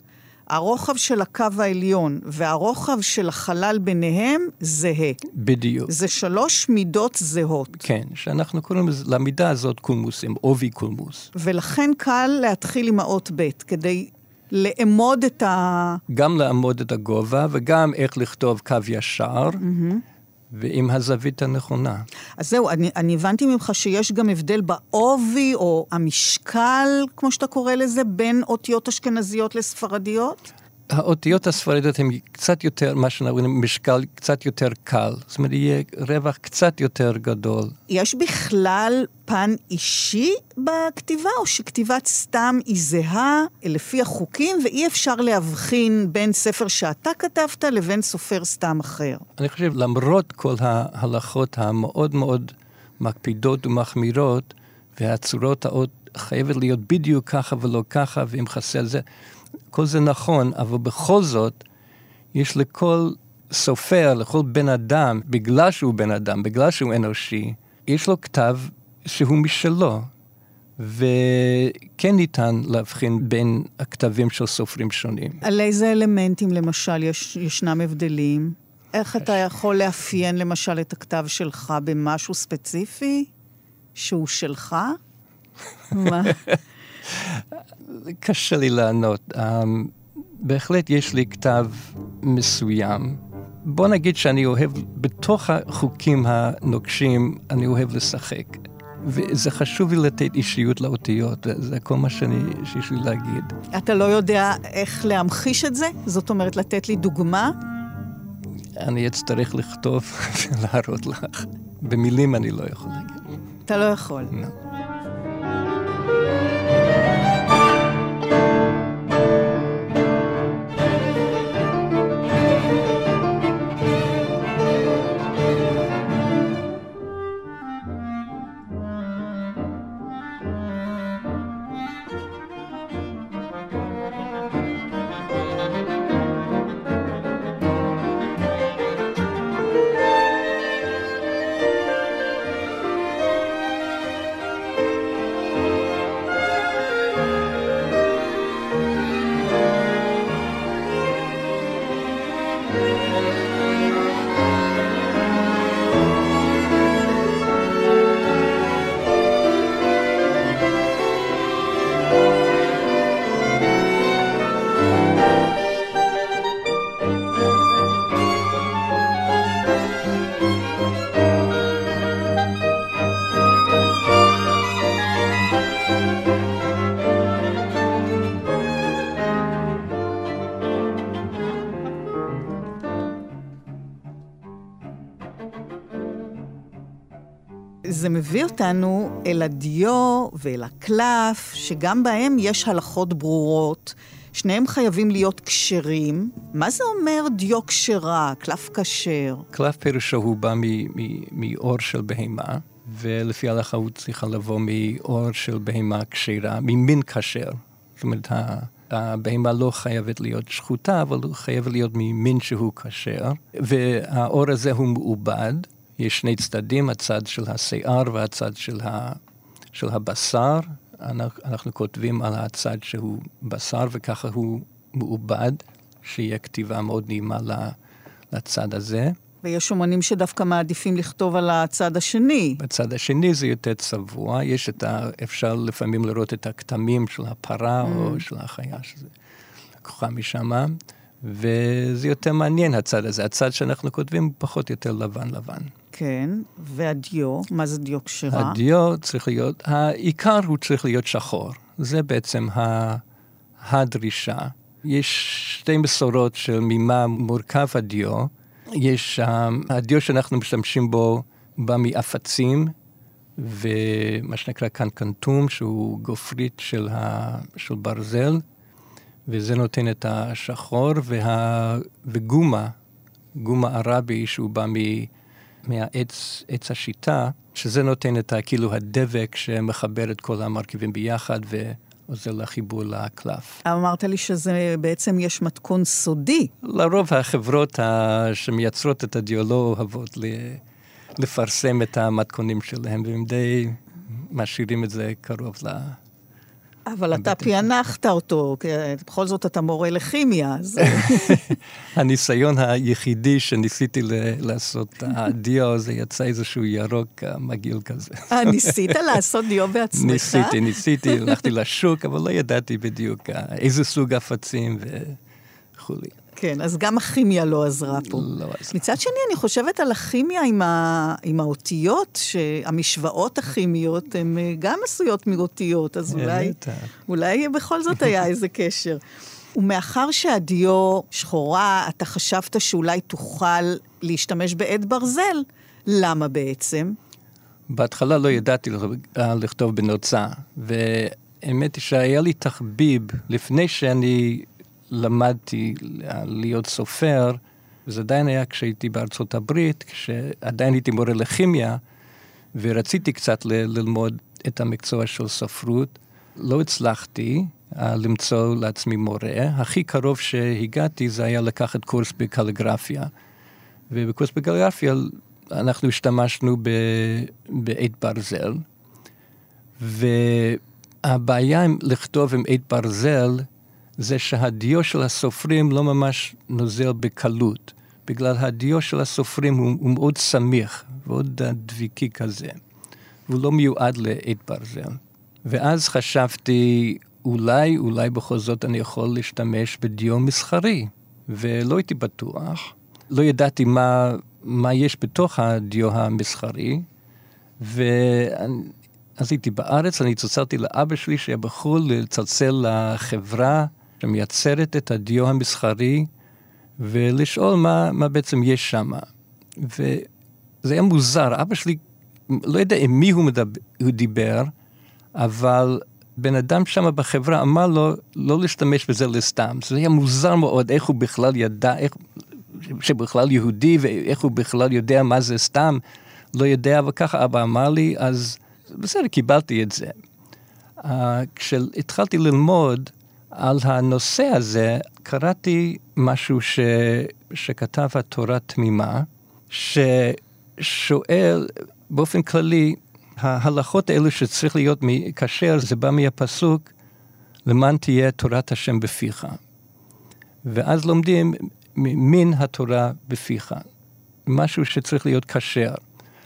הרוחב של הקו העליון והרוחב של החלל ביניהם זהה. בדיוק. זה שלוש מידות זהות. כן, שאנחנו קוראים למידה הזאת קולמוסים, עובי קולמוס. ולכן קל להתחיל עם האות ב', כדי לאמוד את ה... גם לאמוד את הגובה וגם איך לכתוב קו ישר. Mm-hmm. ועם הזווית הנכונה. אז זהו, אני, אני הבנתי ממך שיש גם הבדל בעובי או המשקל, כמו שאתה קורא לזה, בין אותיות אשכנזיות לספרדיות? האותיות הספרדיות הן קצת יותר, מה שאנחנו אומרים, משקל קצת יותר קל. זאת אומרת, יהיה רווח קצת יותר גדול. יש בכלל פן אישי בכתיבה, או שכתיבת סתם היא זהה לפי החוקים, ואי אפשר להבחין בין ספר שאתה כתבת לבין סופר סתם אחר? אני חושב, למרות כל ההלכות המאוד מאוד מקפידות ומחמירות, והצורות האות חייבת להיות בדיוק ככה ולא ככה, ואם חסר זה... כל זה נכון, אבל בכל זאת, יש לכל סופר, לכל בן אדם, בגלל שהוא בן אדם, בגלל שהוא אנושי, יש לו כתב שהוא משלו. וכן ניתן להבחין בין הכתבים של סופרים שונים. על איזה אלמנטים, למשל, יש, ישנם הבדלים? איך אתה יכול לאפיין, למשל, את הכתב שלך במשהו ספציפי שהוא שלך? מה? קשה לי לענות. Um, בהחלט יש לי כתב מסוים. בוא נגיד שאני אוהב, בתוך החוקים הנוקשים, אני אוהב לשחק. וזה חשוב לי לתת אישיות לאותיות, זה כל מה שאני, שיש לי להגיד. אתה לא יודע איך להמחיש את זה? זאת אומרת, לתת לי דוגמה? אני אצטרך לכתוב ולהראות לך. במילים אני לא יכול להגיד. אתה לא יכול. No. זה מביא אותנו אל הדיו ואל הקלף, שגם בהם יש הלכות ברורות. שניהם חייבים להיות כשרים. מה זה אומר דיו כשרה, קלף כשר? קלף פירושו הוא בא מאור של בהמה, ולפי ההלכה הוא צריך לבוא מאור של בהמה כשרה, ממין כשר. זאת אומרת, הבהמה לא חייבת להיות שחוטה, אבל הוא חייב להיות ממין שהוא כשר, והאור הזה הוא מעובד. יש שני צדדים, הצד של השיער והצד של, ה, של הבשר. אנחנו, אנחנו כותבים על הצד שהוא בשר, וככה הוא מעובד. שיהיה כתיבה מאוד נעימה לצד הזה. ויש אומנים שדווקא מעדיפים לכתוב על הצד השני. בצד השני זה יותר צבוע, יש את ה... אפשר לפעמים לראות את הכתמים של הפרה mm. או של החיה, שזה לקוחה משם, וזה יותר מעניין הצד הזה. הצד שאנחנו כותבים פחות יותר לבן לבן. כן, והדיו, מה זה דיו כשרה? הדיו צריך להיות, העיקר הוא צריך להיות שחור. זה בעצם ה, הדרישה. יש שתי מסורות של ממה מורכב הדיו. יש, הדיו שאנחנו משתמשים בו בא מעפצים, ומה שנקרא קנקנטום, שהוא גופרית של, ה, של ברזל, וזה נותן את השחור, וה, וגומה, גומה ערבי, שהוא בא מ... מהעץ עץ השיטה, שזה נותן את ה, כאילו הדבק שמחבר את כל המרכיבים ביחד ועוזר לחיבור לקלף. אמרת לי שזה בעצם יש מתכון סודי. לרוב החברות שמייצרות את הדיו לא אוהבות לפרסם את המתכונים שלהם, והם די משאירים את זה קרוב ל... אבל אתה פענחת אותו, כי בכל זאת אתה מורה לכימיה, אז... הניסיון היחידי שניסיתי לעשות הדיו, זה יצא איזשהו ירוק מגעיל כזה. אה, ניסית לעשות דיו בעצמך? ניסיתי, ניסיתי, הלכתי לשוק, אבל לא ידעתי בדיוק איזה סוג עפצים וכולי. כן, אז גם הכימיה לא עזרה פה. לא עזרה. מצד שני, אני חושבת על הכימיה עם, ה... עם האותיות, שהמשוואות הכימיות הן אה, גם עשויות מאותיות, אז אולי, אולי בכל זאת היה איזה קשר. ומאחר שהדיו שחורה, אתה חשבת שאולי תוכל להשתמש בעד ברזל, למה בעצם? בהתחלה לא ידעתי לכתוב בנוצה, והאמת היא שהיה לי תחביב לפני שאני למדתי להיות סופר, וזה עדיין היה כשהייתי בארצות הברית, כשעדיין הייתי מורה לכימיה, ורציתי קצת ללמוד את המקצוע של ספרות. לא הצלחתי uh, למצוא לעצמי מורה. הכי קרוב שהגעתי זה היה לקחת קורס בקליגרפיה. ובקורס בקליגרפיה אנחנו השתמשנו בעט ברזל, והבעיה עם לכתוב עם עט ברזל, זה שהדיו של הסופרים לא ממש נוזל בקלות, בגלל הדיו של הסופרים הוא, הוא מאוד סמיך, מאוד דביקי כזה, והוא לא מיועד לעט ברזל. ואז חשבתי, אולי, אולי בכל זאת אני יכול להשתמש בדיו מסחרי, ולא הייתי בטוח. לא ידעתי מה, מה יש בתוך הדיו המסחרי, ואז הייתי בארץ, אני צלצלתי לאבא שלי שהיה בחו"ל לצלצל לחברה שמייצרת את הדיו המסחרי, ולשאול מה, מה בעצם יש שם. וזה היה מוזר, אבא שלי, לא יודע עם מי הוא, מדבר, הוא דיבר, אבל בן אדם שם בחברה אמר לו לא להשתמש בזה לסתם. זה היה מוזר מאוד איך הוא בכלל ידע, איך, שבכלל יהודי ואיך הוא בכלל יודע מה זה סתם, לא יודע, אבל ככה אבא אמר לי, אז בסדר, קיבלתי את זה. Uh, כשהתחלתי ללמוד, על הנושא הזה קראתי משהו ש... שכתב התורה תמימה, ששואל באופן כללי, ההלכות האלו שצריך להיות כשר, זה בא מהפסוק, למען תהיה תורת השם בפיך. ואז לומדים מן התורה בפיך, משהו שצריך להיות כשר.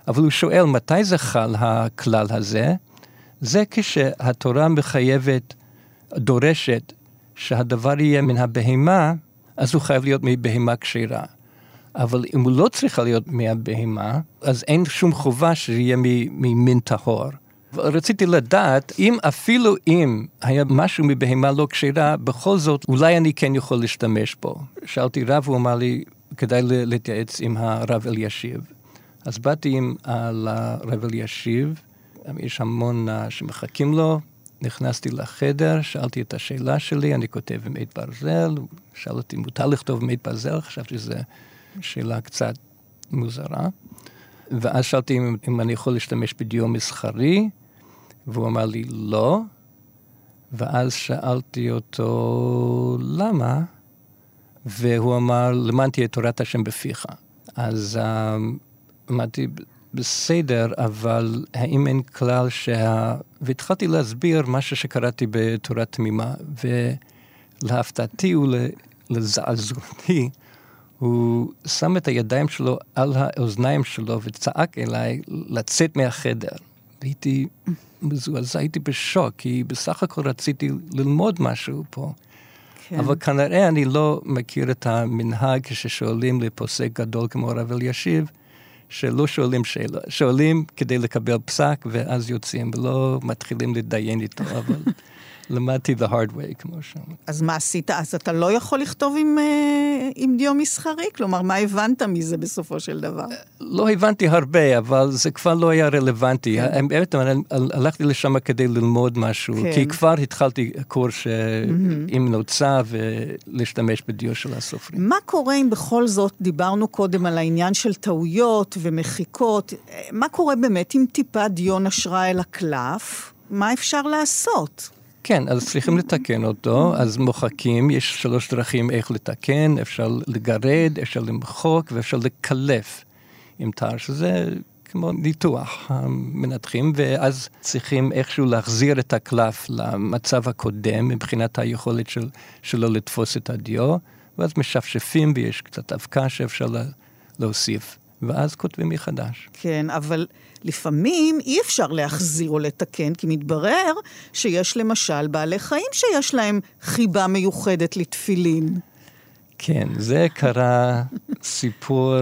אבל הוא שואל, מתי זה חל הכלל הזה? זה כשהתורה מחייבת, דורשת שהדבר יהיה מן הבהמה, אז הוא חייב להיות מבהמה כשרה. אבל אם הוא לא צריכה להיות מהבהמה, אז אין שום חובה שיהיה ממין טהור. רציתי לדעת, אם אפילו אם היה משהו מבהמה לא כשרה, בכל זאת, אולי אני כן יכול להשתמש בו. שאלתי רב, הוא אמר לי, כדאי להתייעץ עם הרב אלישיב. אז באתי עם לרב אלישיב, יש המון שמחכים לו, נכנסתי לחדר, שאלתי את השאלה שלי, אני כותב עם עט ברזל, שאל אותי אם מותר לכתוב עם עט ברזל, חשבתי שזו שאלה קצת מוזרה. ואז שאלתי אם, אם אני יכול להשתמש בדיו מסחרי, והוא אמר לי לא. ואז שאלתי אותו למה, והוא אמר, למען תהיה תורת השם בפיך. אז אמ, אמרתי, בסדר, אבל האם אין כלל שה... והתחלתי להסביר משהו שקראתי בתורה תמימה, ולהפתעתי לזעזועתי, הוא שם את הידיים שלו על האוזניים שלו וצעק אליי לצאת מהחדר. והייתי מזועזע, הייתי בשוק, כי בסך הכל רציתי ללמוד משהו פה. כן. אבל כנראה אני לא מכיר את המנהג כששואלים לפוסק גדול כמו הרב אלישיב, שלא שואלים שאלה, שואלים כדי לקבל פסק ואז יוצאים, ולא מתחילים להתדיין איתו, אבל למדתי the hard way, כמו שאומרים. אז מה עשית? אז אתה לא יכול לכתוב עם, אה, עם דיו מסחרי? כלומר, מה הבנת מזה בסופו של דבר? לא הבנתי הרבה, אבל זה כבר לא היה רלוונטי. כן. באמת, הלכתי לשם כדי ללמוד משהו, כן. כי כבר התחלתי קורס mm-hmm. עם נוצה ולהשתמש בדיו של הסופרים. מה קורה אם בכל זאת, דיברנו קודם על העניין של טעויות ומחיקות, מה קורה באמת אם טיפה דיו נשרה אל הקלף? מה אפשר לעשות? כן, אז צריכים לתקן אותו, אז מוחקים, יש שלוש דרכים איך לתקן, אפשר לגרד, אפשר למחוק ואפשר לקלף עם תר, שזה כמו ניתוח המנתחים, ואז צריכים איכשהו להחזיר את הקלף למצב הקודם מבחינת היכולת של, שלו לתפוס את הדיו, ואז משפשפים ויש קצת אבקה שאפשר להוסיף. ואז כותבים מחדש. כן, אבל לפעמים אי אפשר להחזיר או לתקן, כי מתברר שיש למשל בעלי חיים שיש להם חיבה מיוחדת לתפילין. כן, זה קרה סיפור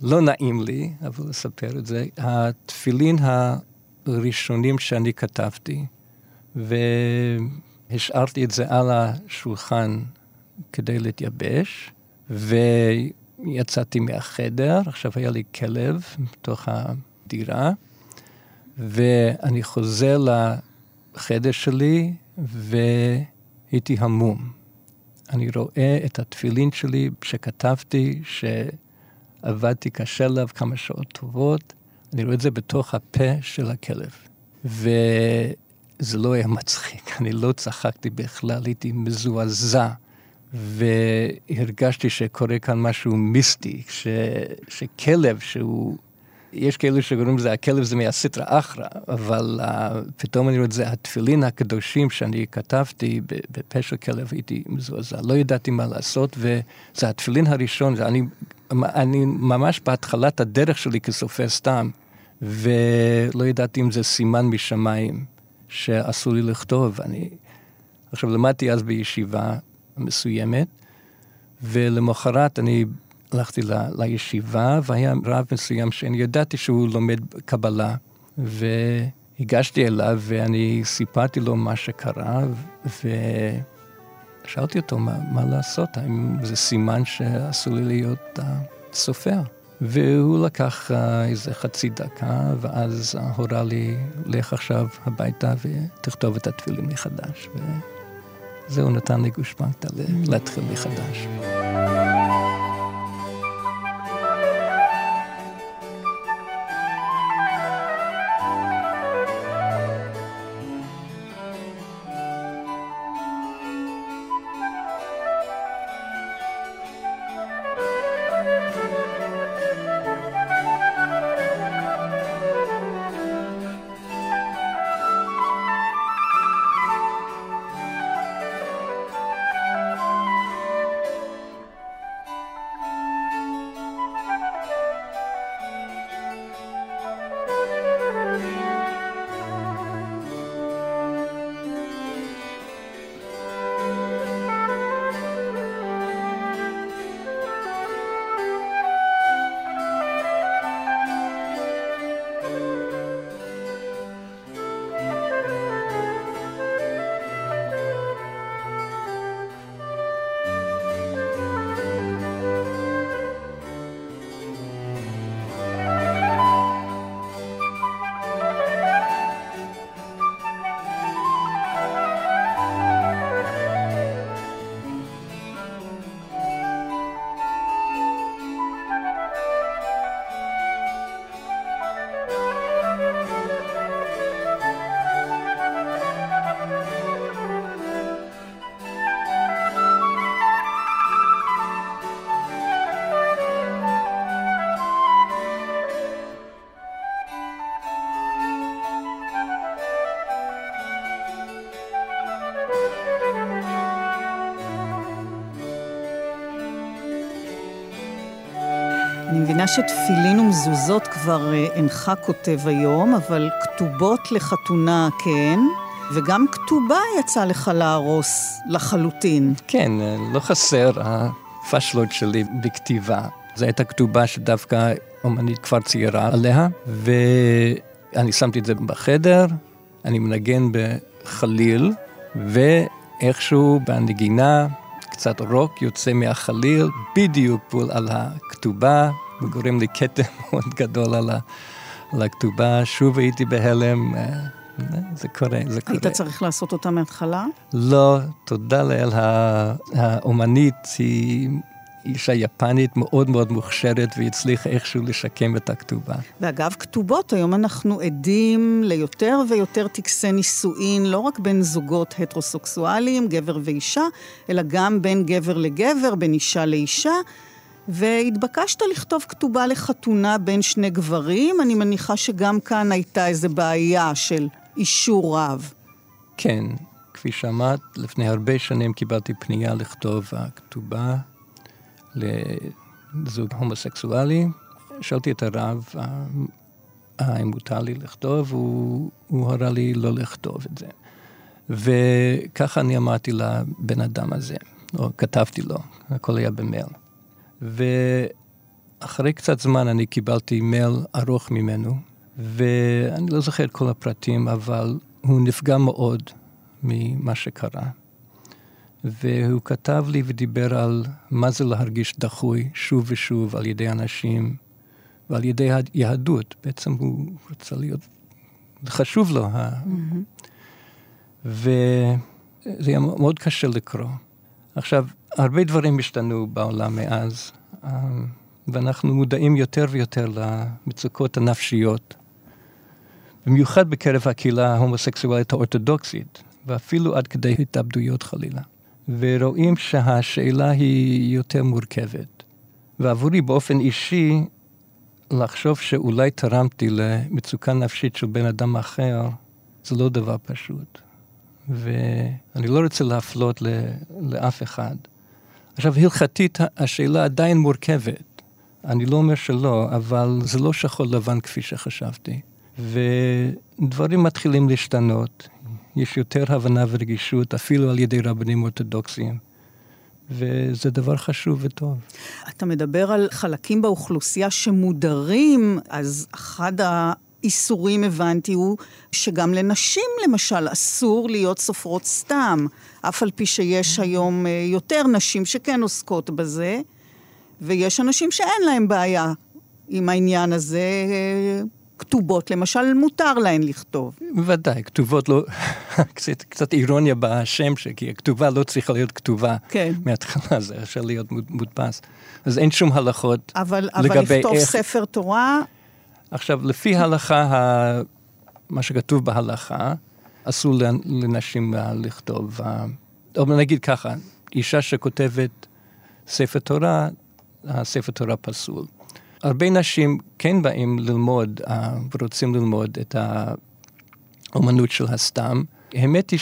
לא נעים לי, אבל לספר את זה. התפילין הראשונים שאני כתבתי, והשארתי את זה על השולחן כדי להתייבש, ו... יצאתי מהחדר, עכשיו היה לי כלב בתוך הדירה, ואני חוזר לחדר שלי והייתי המום. אני רואה את התפילין שלי שכתבתי, שעבדתי קשה עליו כמה שעות טובות, אני רואה את זה בתוך הפה של הכלב. וזה לא היה מצחיק, אני לא צחקתי בכלל, הייתי מזועזע. והרגשתי שקורה כאן משהו מיסטי, ש, שכלב שהוא, יש כאלו שקוראים לזה, הכלב זה מהסטרא אחרא, אבל uh, פתאום אני רואה את זה, התפילין הקדושים שאני כתבתי בפה של כלב, הייתי מזועזע, לא ידעתי מה לעשות, וזה התפילין הראשון, אני, אני ממש בהתחלת הדרך שלי כסופר סתם, ולא ידעתי אם זה סימן משמיים שאסור לי לכתוב. אני... עכשיו, למדתי אז בישיבה, מסוימת, ולמחרת אני הלכתי ל, לישיבה, והיה רב מסוים שאני ידעתי שהוא לומד קבלה, והגשתי אליו ואני סיפרתי לו מה שקרה, ושאלתי אותו מה, מה לעשות, האם זה סימן שאסור לי להיות uh, סופר. והוא לקח uh, איזה חצי דקה, ואז uh, הורה לי, לך עכשיו הביתה ותכתוב את התפילין מחדש. ו... זהו נתן לי גושפנקה להתחיל מחדש. מבינה שתפילין ומזוזות כבר אה, אינך כותב היום, אבל כתובות לחתונה כן, וגם כתובה יצא לך להרוס לחלוטין. כן, לא חסר הפשלות שלי בכתיבה. זו הייתה כתובה שדווקא אומנית כבר ציירה עליה, ואני שמתי את זה בחדר, אני מנגן בחליל, ואיכשהו בנגינה קצת רוק יוצא מהחליל, בדיוק בול על הכתובה, וגורם לי כתם מאוד גדול על, ה, על הכתובה. שוב הייתי בהלם, אה, זה קורה, זה קורה. היית צריך לעשות אותה מההתחלה? לא, תודה לאל, האומנית היא אישה יפנית מאוד מאוד מוכשרת והצליחה איכשהו לשקם את הכתובה. ואגב, כתובות, היום אנחנו עדים ליותר ויותר טקסי נישואין, לא רק בין זוגות הטרוסקסואליים, גבר ואישה, אלא גם בין גבר לגבר, בין אישה לאישה. והתבקשת לכתוב כתובה לחתונה בין שני גברים, אני מניחה שגם כאן הייתה איזו בעיה של אישור רב. כן, כפי שאמרת, לפני הרבה שנים קיבלתי פנייה לכתוב הכתובה לזוג הומוסקסואלי. שאלתי את הרב האם מותר לי לכתוב, הוא, הוא הורה לי לא לכתוב את זה. וככה אני אמרתי לבן אדם הזה, או כתבתי לו, הכל היה במייל. ואחרי קצת זמן אני קיבלתי מייל ארוך ממנו, ואני לא זוכר את כל הפרטים, אבל הוא נפגע מאוד ממה שקרה. והוא כתב לי ודיבר על מה זה להרגיש דחוי שוב ושוב על ידי אנשים ועל ידי היהדות. בעצם הוא רצה להיות, חשוב לו. Mm-hmm. וזה היה מאוד קשה לקרוא. עכשיו, הרבה דברים השתנו בעולם מאז, אמ, ואנחנו מודעים יותר ויותר למצוקות הנפשיות, במיוחד בקרב הקהילה ההומוסקסואלית האורתודוקסית, ואפילו עד כדי התאבדויות חלילה. ורואים שהשאלה היא יותר מורכבת. ועבורי באופן אישי, לחשוב שאולי תרמתי למצוקה נפשית של בן אדם אחר, זה לא דבר פשוט. ואני לא רוצה להפלות לאף אחד. עכשיו, הלכתית השאלה עדיין מורכבת. אני לא אומר שלא, אבל זה לא שחור לבן כפי שחשבתי. ודברים מתחילים להשתנות. יש יותר הבנה ורגישות, אפילו על ידי רבנים אורתודוקסיים. וזה דבר חשוב וטוב. אתה מדבר על חלקים באוכלוסייה שמודרים, אז אחד האיסורים, הבנתי, הוא שגם לנשים, למשל, אסור להיות סופרות סתם, אף על פי שיש היום אה, יותר נשים שכן עוסקות בזה, ויש אנשים שאין להם בעיה עם העניין הזה. אה, כתובות, למשל, מותר להן לכתוב. בוודאי, כתובות לא... קצת, קצת אירוניה בשם, כי הכתובה לא צריכה להיות כתובה כן. מההתחלה, זה אפשר להיות מודפס. אז אין שום הלכות אבל, לגבי איך... אבל לכתוב. ספר תורה... עכשיו, לפי ההלכה, מה שכתוב בהלכה, אסור לנשים לכתוב. או נגיד ככה, אישה שכותבת ספר תורה, הספר תורה פסול. הרבה נשים כן באים ללמוד ורוצים ללמוד את האומנות של הסתם. האמת היא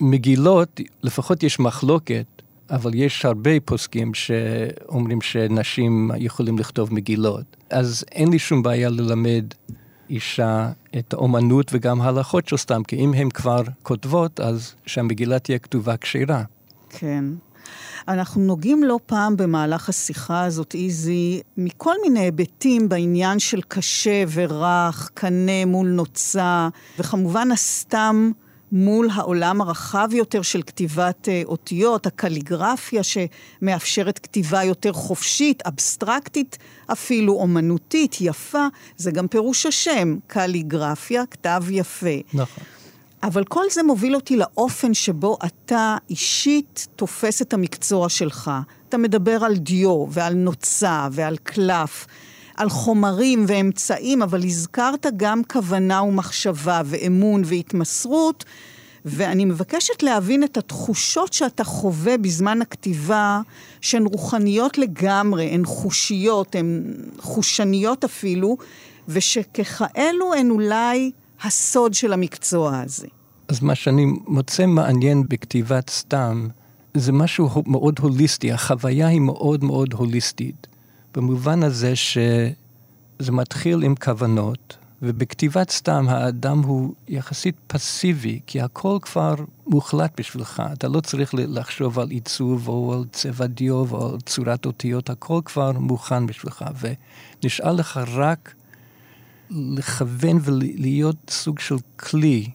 שמגילות, לפחות יש מחלוקת, אבל יש הרבה פוסקים שאומרים שנשים יכולים לכתוב מגילות. אז אין לי שום בעיה ללמד אישה את האומנות וגם ההלכות של סתם, כי אם הן כבר כותבות, אז שהמגילה תהיה כתובה כשרה. כן. אנחנו נוגעים לא פעם במהלך השיחה הזאת, איזי, מכל מיני היבטים בעניין של קשה ורך, קנה מול נוצה, וכמובן הסתם מול העולם הרחב יותר של כתיבת uh, אותיות, הקליגרפיה שמאפשרת כתיבה יותר חופשית, אבסטרקטית, אפילו אומנותית, יפה, זה גם פירוש השם, קליגרפיה, כתב יפה. נכון. אבל כל זה מוביל אותי לאופן שבו אתה אישית תופס את המקצוע שלך. אתה מדבר על דיו ועל נוצה ועל קלף, על חומרים ואמצעים, אבל הזכרת גם כוונה ומחשבה ואמון והתמסרות, ואני מבקשת להבין את התחושות שאתה חווה בזמן הכתיבה, שהן רוחניות לגמרי, הן חושיות, הן חושניות אפילו, ושככאלו הן אולי... הסוד של המקצוע הזה? אז מה שאני מוצא מעניין בכתיבת סתם, זה משהו מאוד הוליסטי, החוויה היא מאוד מאוד הוליסטית. במובן הזה שזה מתחיל עם כוונות, ובכתיבת סתם האדם הוא יחסית פסיבי, כי הכל כבר מוחלט בשבילך. אתה לא צריך לחשוב על עיצוב או על צבע דיו או על צורת אותיות, הכל כבר מוכן בשבילך, ונשאר לך רק לכוון ולהיות סוג של כלי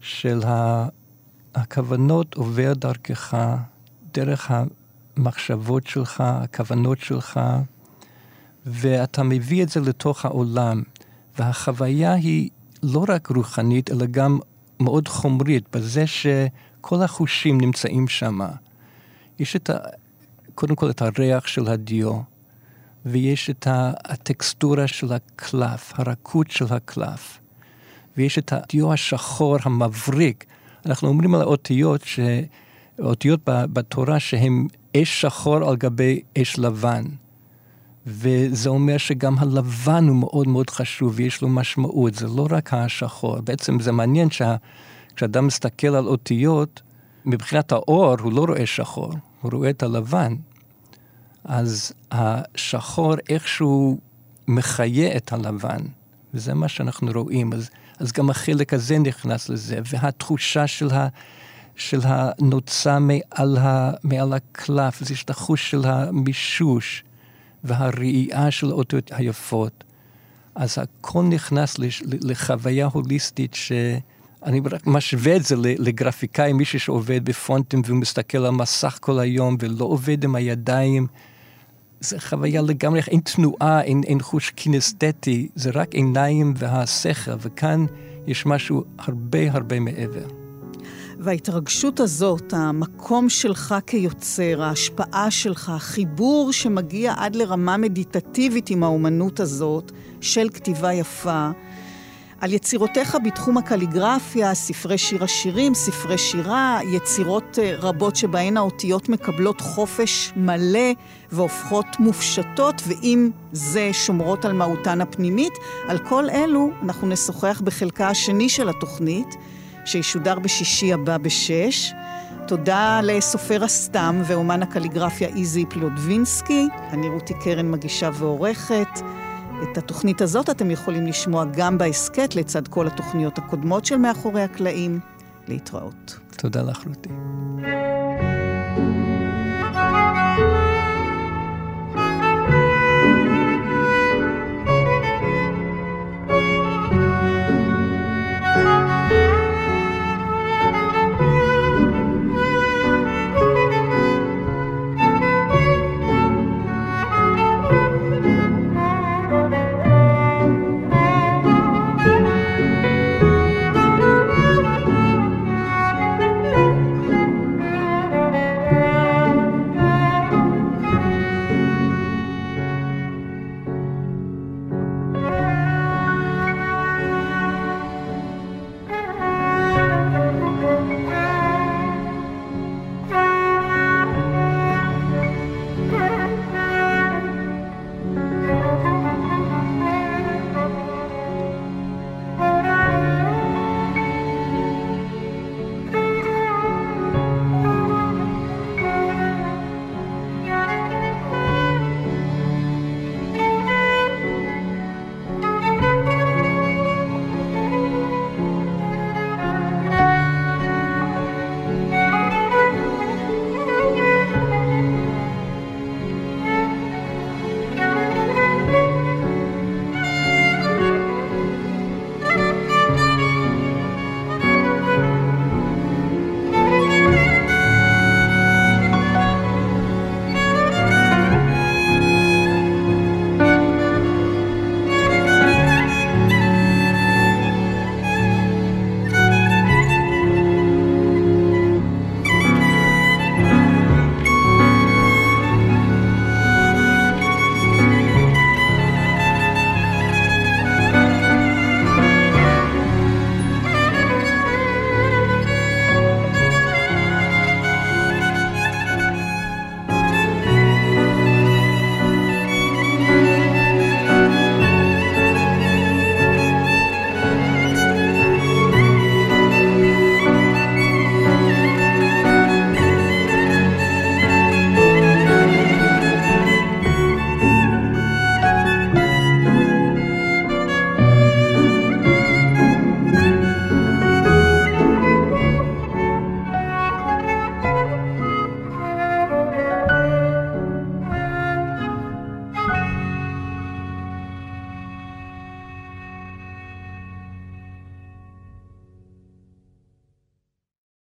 של הכוונות עובר דרכך, דרך המחשבות שלך, הכוונות שלך, ואתה מביא את זה לתוך העולם. והחוויה היא לא רק רוחנית, אלא גם מאוד חומרית, בזה שכל החושים נמצאים שם. יש את ה... קודם כל את הריח של הדיו, ויש את הטקסטורה של הקלף, הרכות של הקלף, ויש את הדיו השחור המבריק. אנחנו אומרים על האותיות, ש... אותיות בתורה שהן אש שחור על גבי אש לבן. וזה אומר שגם הלבן הוא מאוד מאוד חשוב ויש לו משמעות, זה לא רק השחור. בעצם זה מעניין שכשאדם מסתכל על אותיות, מבחינת האור הוא לא רואה שחור, הוא רואה את הלבן. אז השחור איכשהו מחיה את הלבן, וזה מה שאנחנו רואים. אז, אז גם החלק הזה נכנס לזה, והתחושה של, ה, של הנוצה מעל, ה, מעל הקלף, אז יש את החוש של המישוש. והראייה של האותיות היפות. אז הכל נכנס לחוויה הוליסטית שאני רק משווה את זה לגרפיקאי, מישהו שעובד בפונטים ומסתכל על מסך כל היום ולא עובד עם הידיים. זה חוויה לגמרי, אין תנועה, אין, אין חוש קינסתטי, זה רק עיניים והשכל, וכאן יש משהו הרבה הרבה מעבר. וההתרגשות הזאת, המקום שלך כיוצר, ההשפעה שלך, החיבור שמגיע עד לרמה מדיטטיבית עם האומנות הזאת של כתיבה יפה, על יצירותיך בתחום הקליגרפיה, ספרי שיר השירים, ספרי שירה, יצירות אה, רבות שבהן האותיות מקבלות חופש מלא והופכות מופשטות, ועם זה שומרות על מהותן הפנימית. על כל אלו אנחנו נשוחח בחלקה השני של התוכנית. שישודר בשישי הבא בשש. תודה לסופר הסתם ואומן הקליגרפיה איזי פלודווינסקי. אני רותי קרן מגישה ועורכת. את התוכנית הזאת אתם יכולים לשמוע גם בהסכת לצד כל התוכניות הקודמות של מאחורי הקלעים. להתראות. תודה לך, רותי.